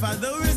Father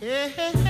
yeah.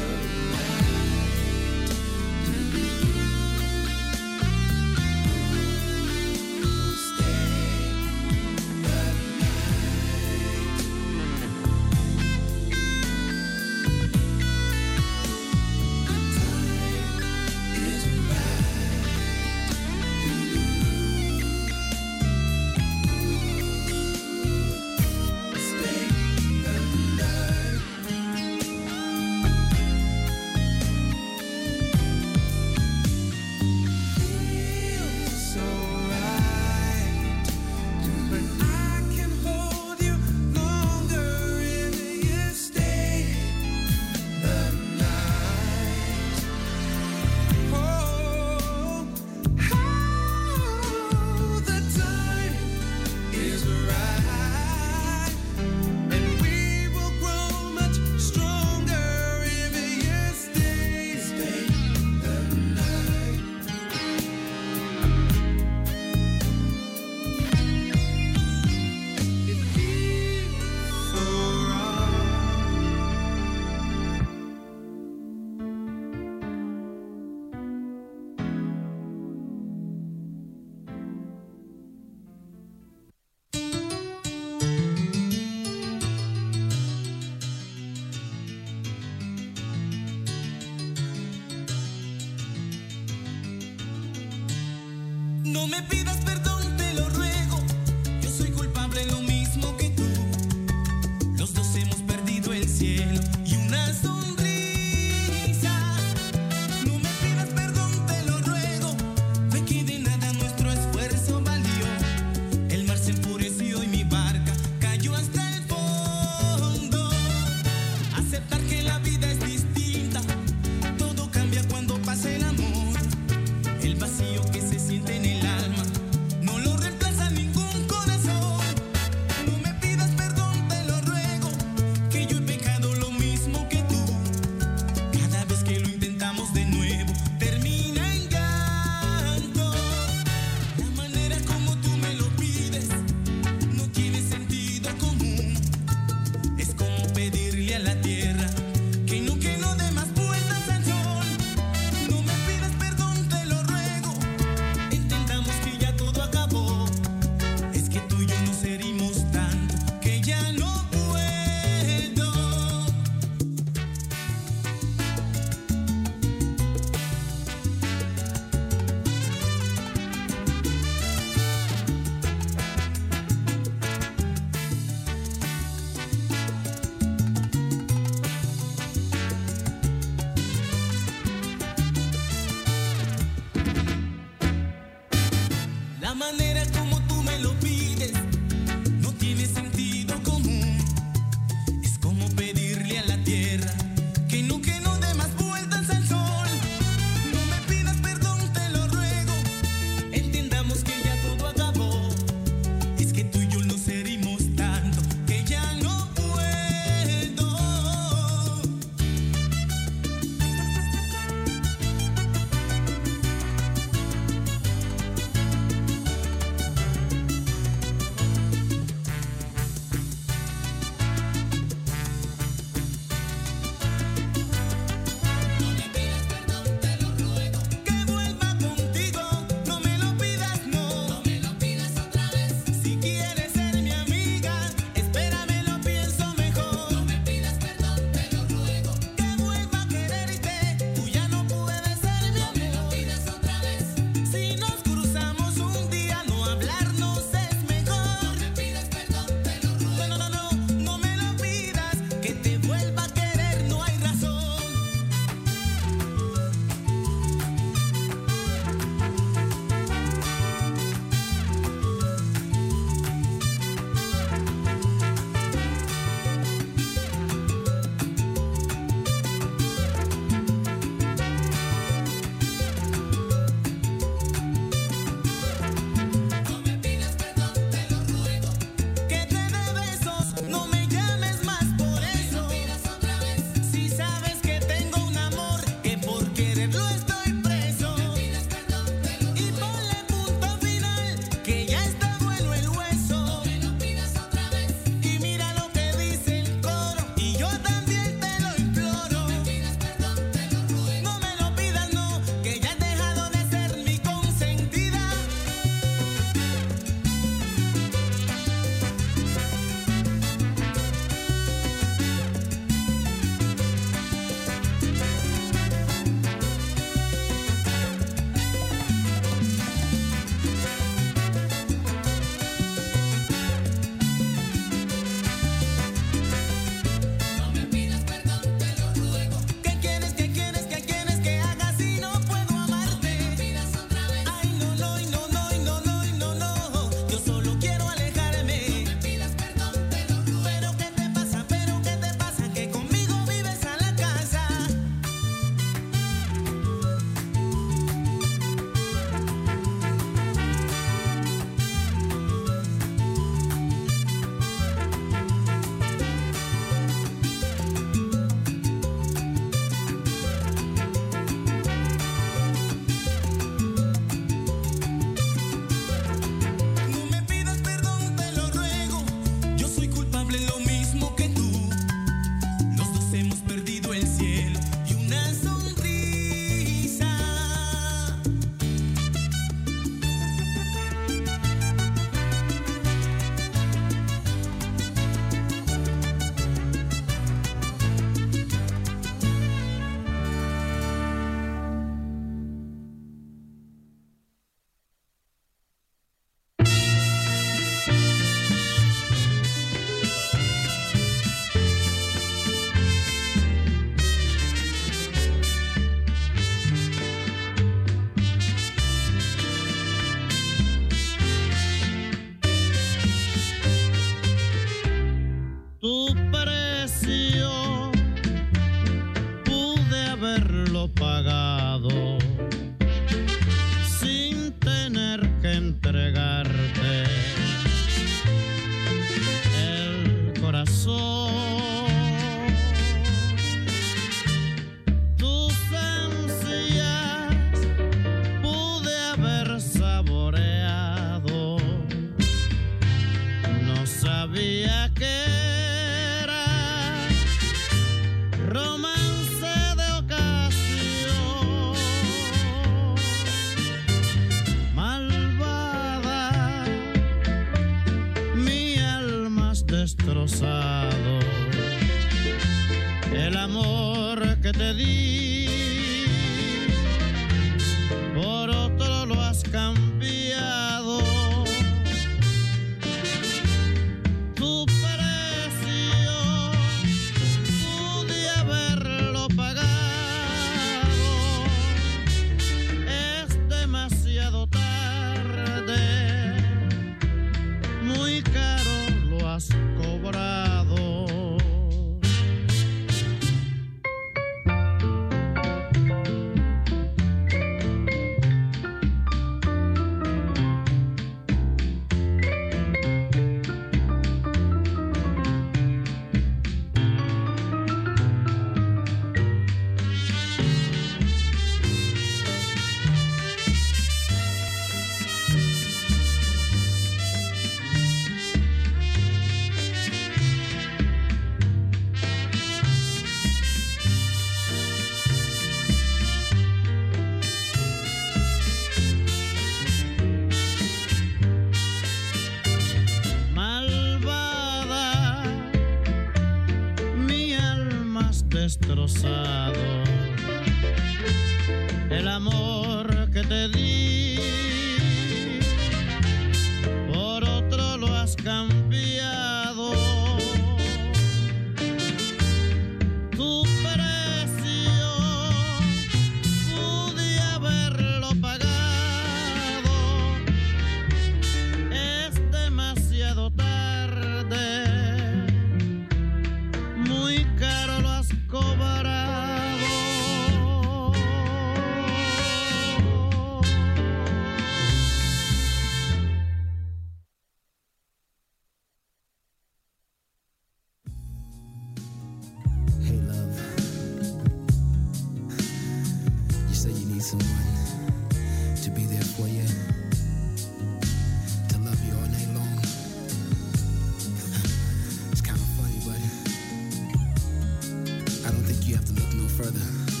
blood.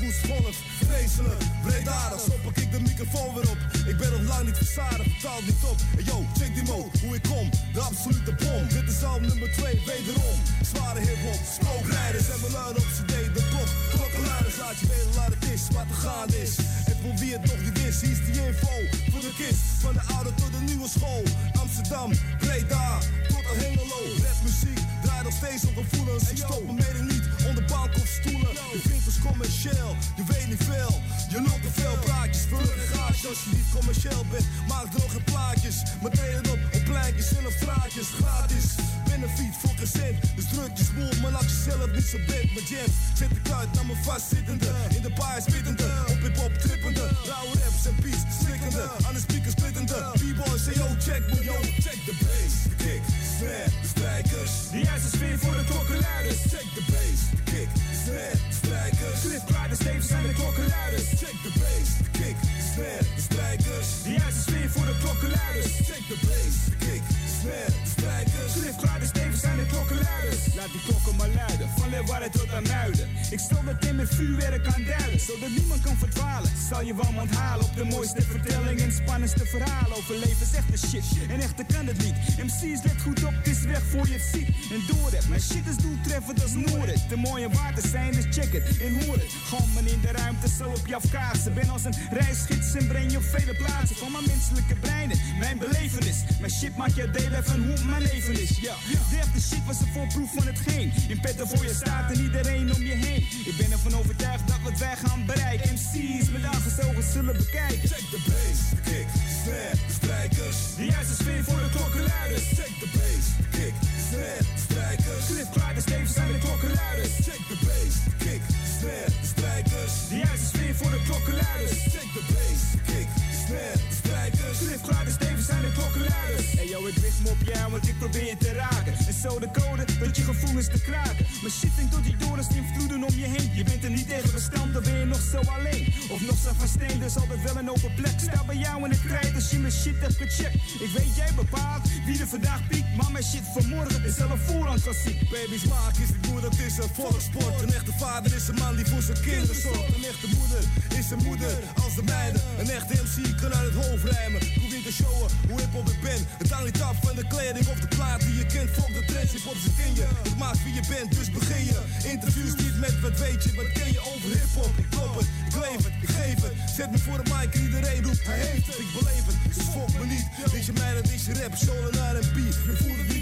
Woest volgt. Vreselijk, breedadig, zo pak ik de microfoon weer op. Ik ben nog lang niet verzadigd, vertaald niet op. Dus druk je smoel, maar laat jezelf niet zo bent. Met jams, zet ik uit naar mijn vastzittende. In de paai spittende, op hip-hop trippende. Rauwe raps en beats, slikkende. Aan de speakers splittende. B-boys, say yo, check me, yo, check the bass. De kick, de snare, de strijkers. De juiste sfeer voor de klokkenluiders. Check the bass, de kick, de snare, de strijkers. Cliff en Stevens zijn de klokkenluiders. Check the bass, de kick, de snare, de strijkers. De juiste sfeer voor de klokkenluiders. Check the bass, de kick, de snare, de strijkers. Cliff Pride en Stevens zijn de klokkenluiders. Laat die klokken maar luiden, van Leeuwarden tot aan Muiden. Ik stel dat in met vuurwerk kan duiden, zodat niemand kan verdwalen. Zal je wel halen op de mooiste vertelling en spannendste verhalen over levensechte shit. En echter kan het niet. MC's let goed op, het is weg voor je het ziet. En door het, mijn shit is doeltreffend als Noorden. De mooie water zijn, dus check het en hoor het. Gammen in de ruimte zal op je afkaatsen. Ben als een reisgids en breng je op vele plaatsen. Van mijn menselijke breinen, mijn belevenis. Mijn shit maakt je van hoe mijn leven is. Ja, de echte shit was een voorproef van hetgeen. In petten voor je staat en iedereen om je heen. Ik ben ervan overtuigd dat wat wij gaan bereiken. MC's met ogen zullen bekijken. Check the bass, de kick, de snare, de. De juiste sfeer voor de klokkenluiders. Check the bass, de kick, de de strijkers. Cliff Pride en Stevens zijn de klokkenluiders. Klokkenluiders. Hey yo, ik richt me op jou, want ik probeer je te raken. En zo de code, tot je gevoelens te kraken. Mijn shit denkt tot die dorens invloeden om je heen. Je bent er niet tegen bestand, dan ben je nog zo alleen. Of nog zo van steen, dus altijd wel een open plek. Sta bij jou in het krijt als je mijn shit hebt gecheckt. Ik weet, jij bepaalt wie er vandaag piekt. Maar mijn shit van morgen is al een voorhand klassiek. Baby's maak is het moeder, dat is een volkssport. Een echte vader is een man die voor zijn kinderen zorgt. Een echte moeder is een moeder als de mijne. Een echte MC kan uit het hoofd rijmen. Hoe hip hop ik ben. Het hangt niet af van de kleding of de plaat die je kent. Volg de trends, hip hop zit in je. Het maakt wie je bent, dus begin je. Interviews niet met wat weet je, wat ken je over hip-hop? Ik klop het, ik leef het, ik geef het. Zet me voor de mic en iedereen roept, hij heeft het. Ik beleef het, dus me niet. Is je mij, dat is je rap, solo naar een beat. Je voelt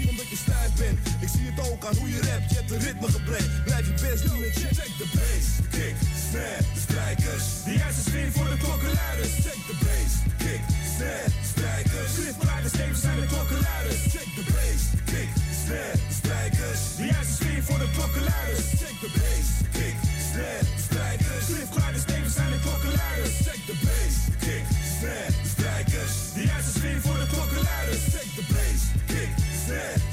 Ik zie het ook aan hoe je rapt, je hebt een ritmegebrek. Blijf je best doen en check, de bass, kick, snare, de strijkers. De juiste voor de klokkenluiders. Check de bass, kick, snare, de strijkers. De stevens zijn de klokkenluiders. Check de bass, kick, snare, de strijkers. De juiste voor de klokkenluiders. Check de bass, kick, snare, de strijkers. Stevens de klokkenluiders. Check de bass, kick, snare, de. De voor de klokkenluiders. Check kick, snare,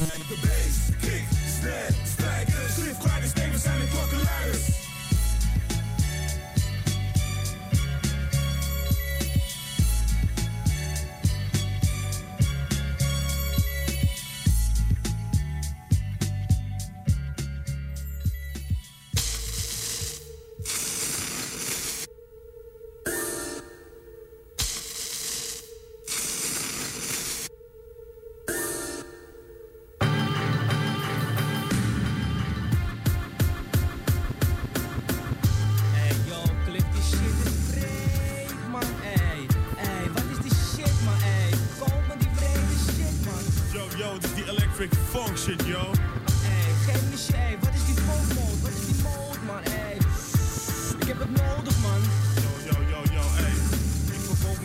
klokkenluiders. Check de bass, de kick, snare,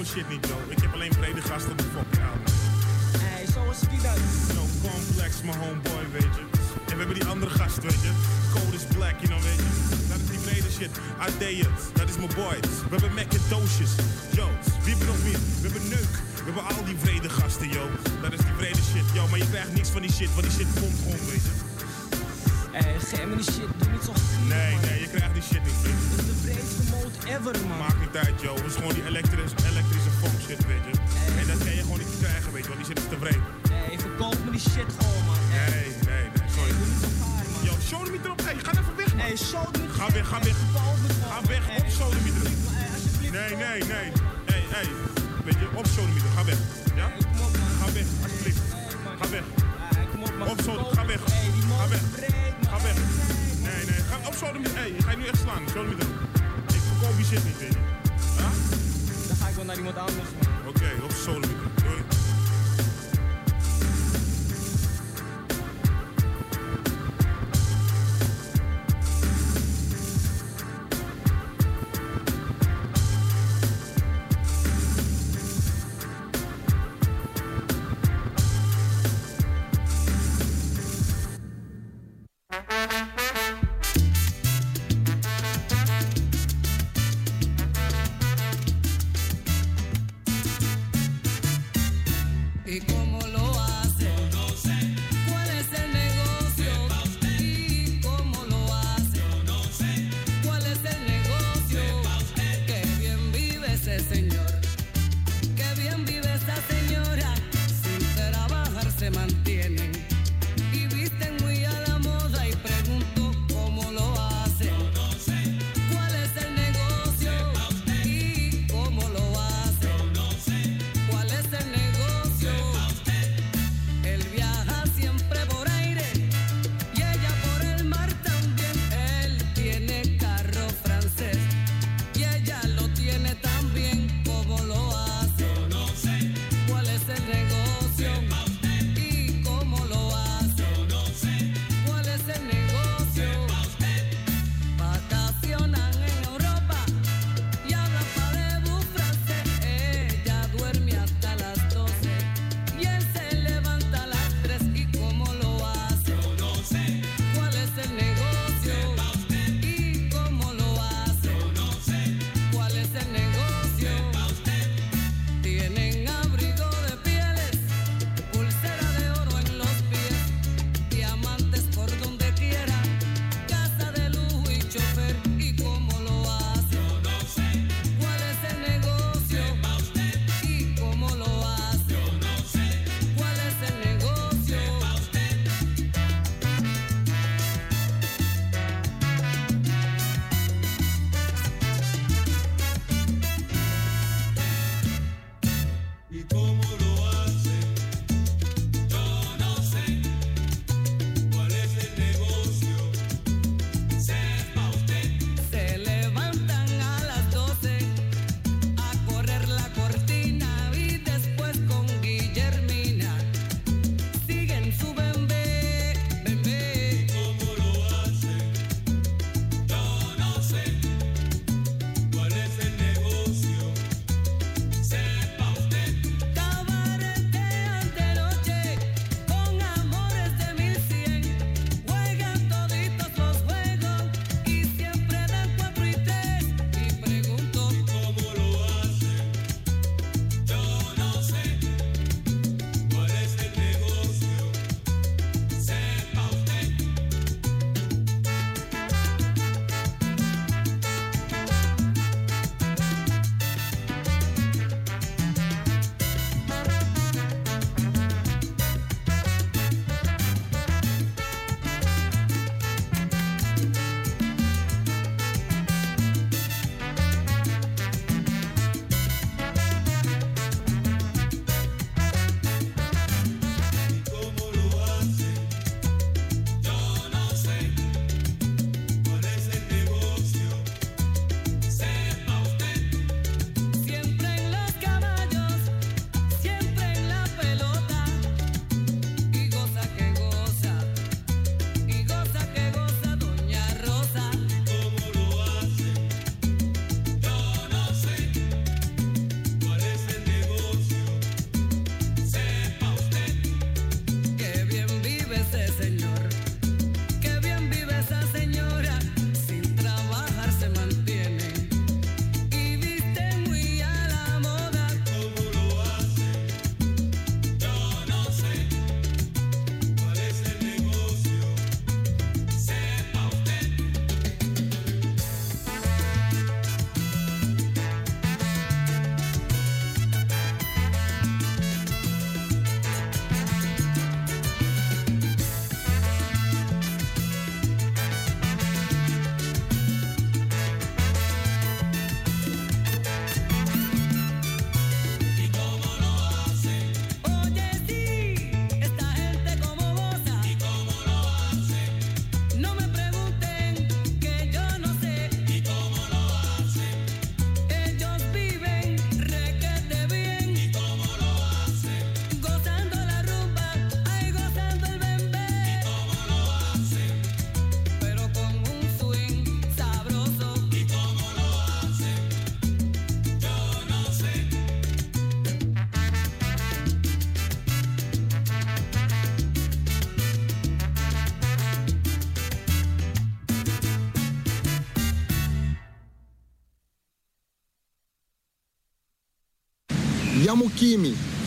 Shit niet, yo. Ik heb alleen brede gasten op de fucking album. Ey, zo is die dan. Yo, complex, mijn homeboy, weet je. En we hebben die andere gast, weet je. Code is black, you know, weet je. Dat is die brede shit. Adeya, dat is mijn boy. We hebben Macintoshes. Yo, wie hebben nog meer? We hebben Neuk. We hebben al die vrede gasten, yo. Dat is die vrede shit, yo. Maar je krijgt niks van die shit, want die shit komt gewoon, weet je. Me die shit. Doe niet zo Nee, man. nee, je krijgt die shit niet. Dit is de breedste mode ever man. Maakt niet uit, joh. Het is gewoon die elektrische, elektrische funk shit, weet je. En dat kan je gewoon niet krijgen, weet je, want die shit is te vreemd. Ey, verkoop me die shit gewoon man. Ey, Nee, nee, nee, sorry. doe niet zo gaar man. Yo, show niet erop. Hey, ga even weg, man. Ey, zo niet. Ga weg, ga weg. Ga weg, op show niet erop. Nee, nee, nee. Hey, hey. Weet je, op show niet Ga weg. Ja? Ga weg, alsjeblieft. Ga weg. Op zo, ga weg. Ga weg. Ga weg. Nee. Nee. Ga op show niet Hey, je gaat nu echt slaan. Niet erop. Ik verkoop die shit niet, je. Ja? Dan ga ik wel naar iemand anders. Oké, op show niet Doei.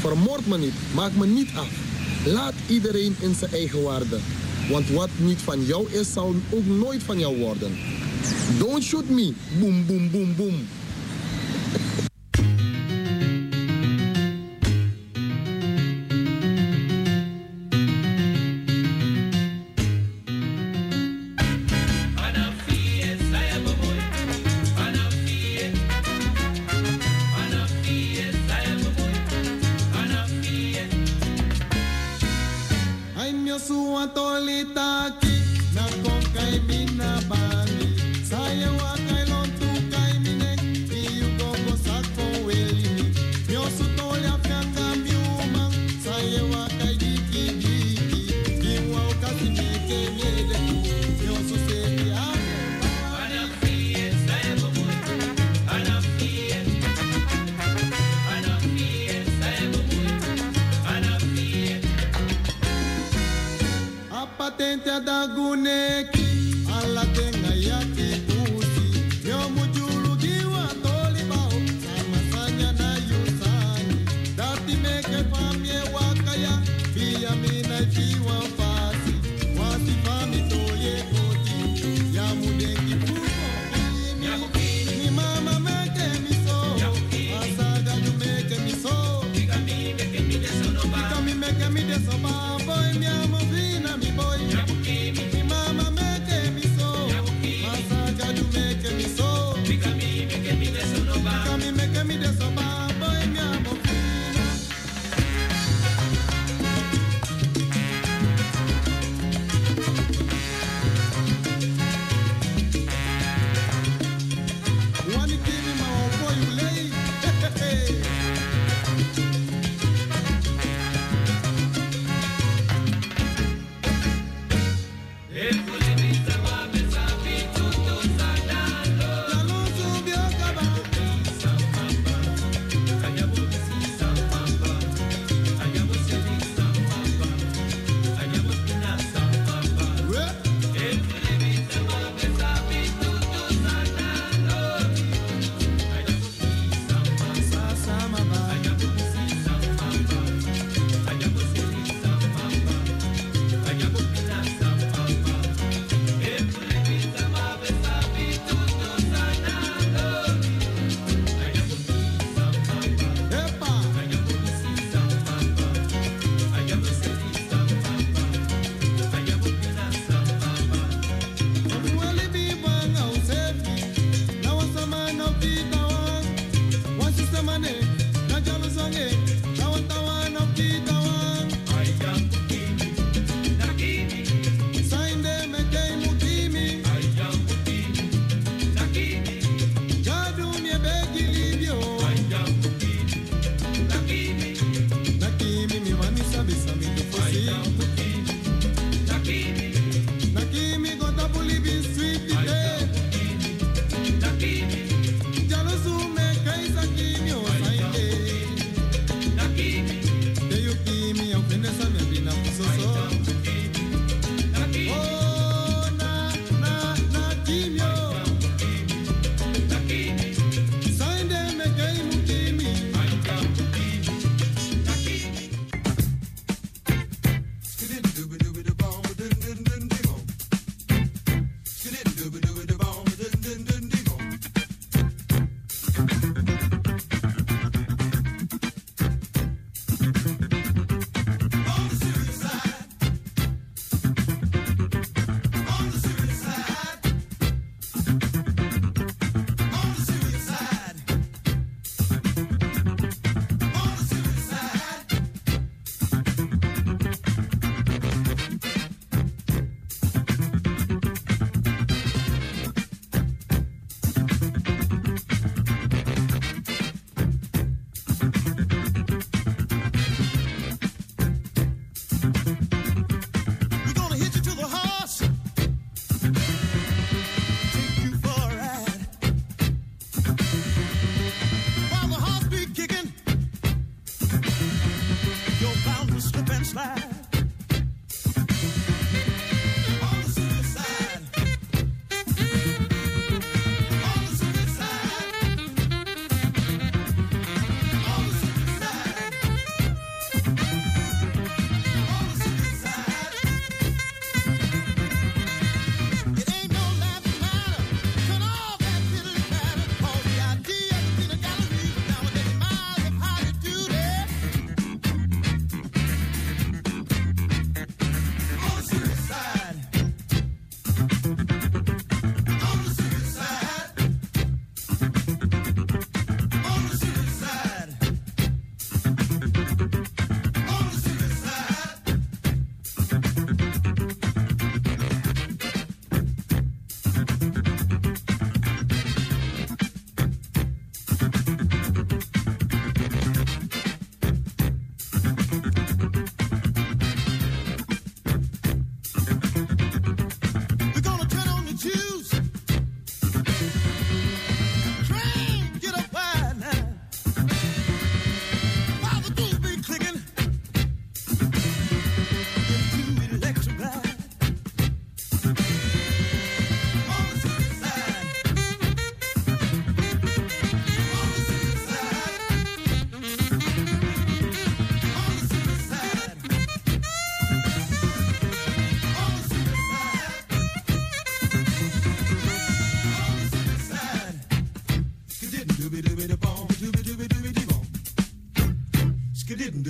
Vermoord me niet, maak me niet af. Laat iedereen in zijn eigen waarde. Want wat niet van jou is, zal ook nooit van jou worden. Don't shoot me, boom, boom, boom, boom. cada gune que...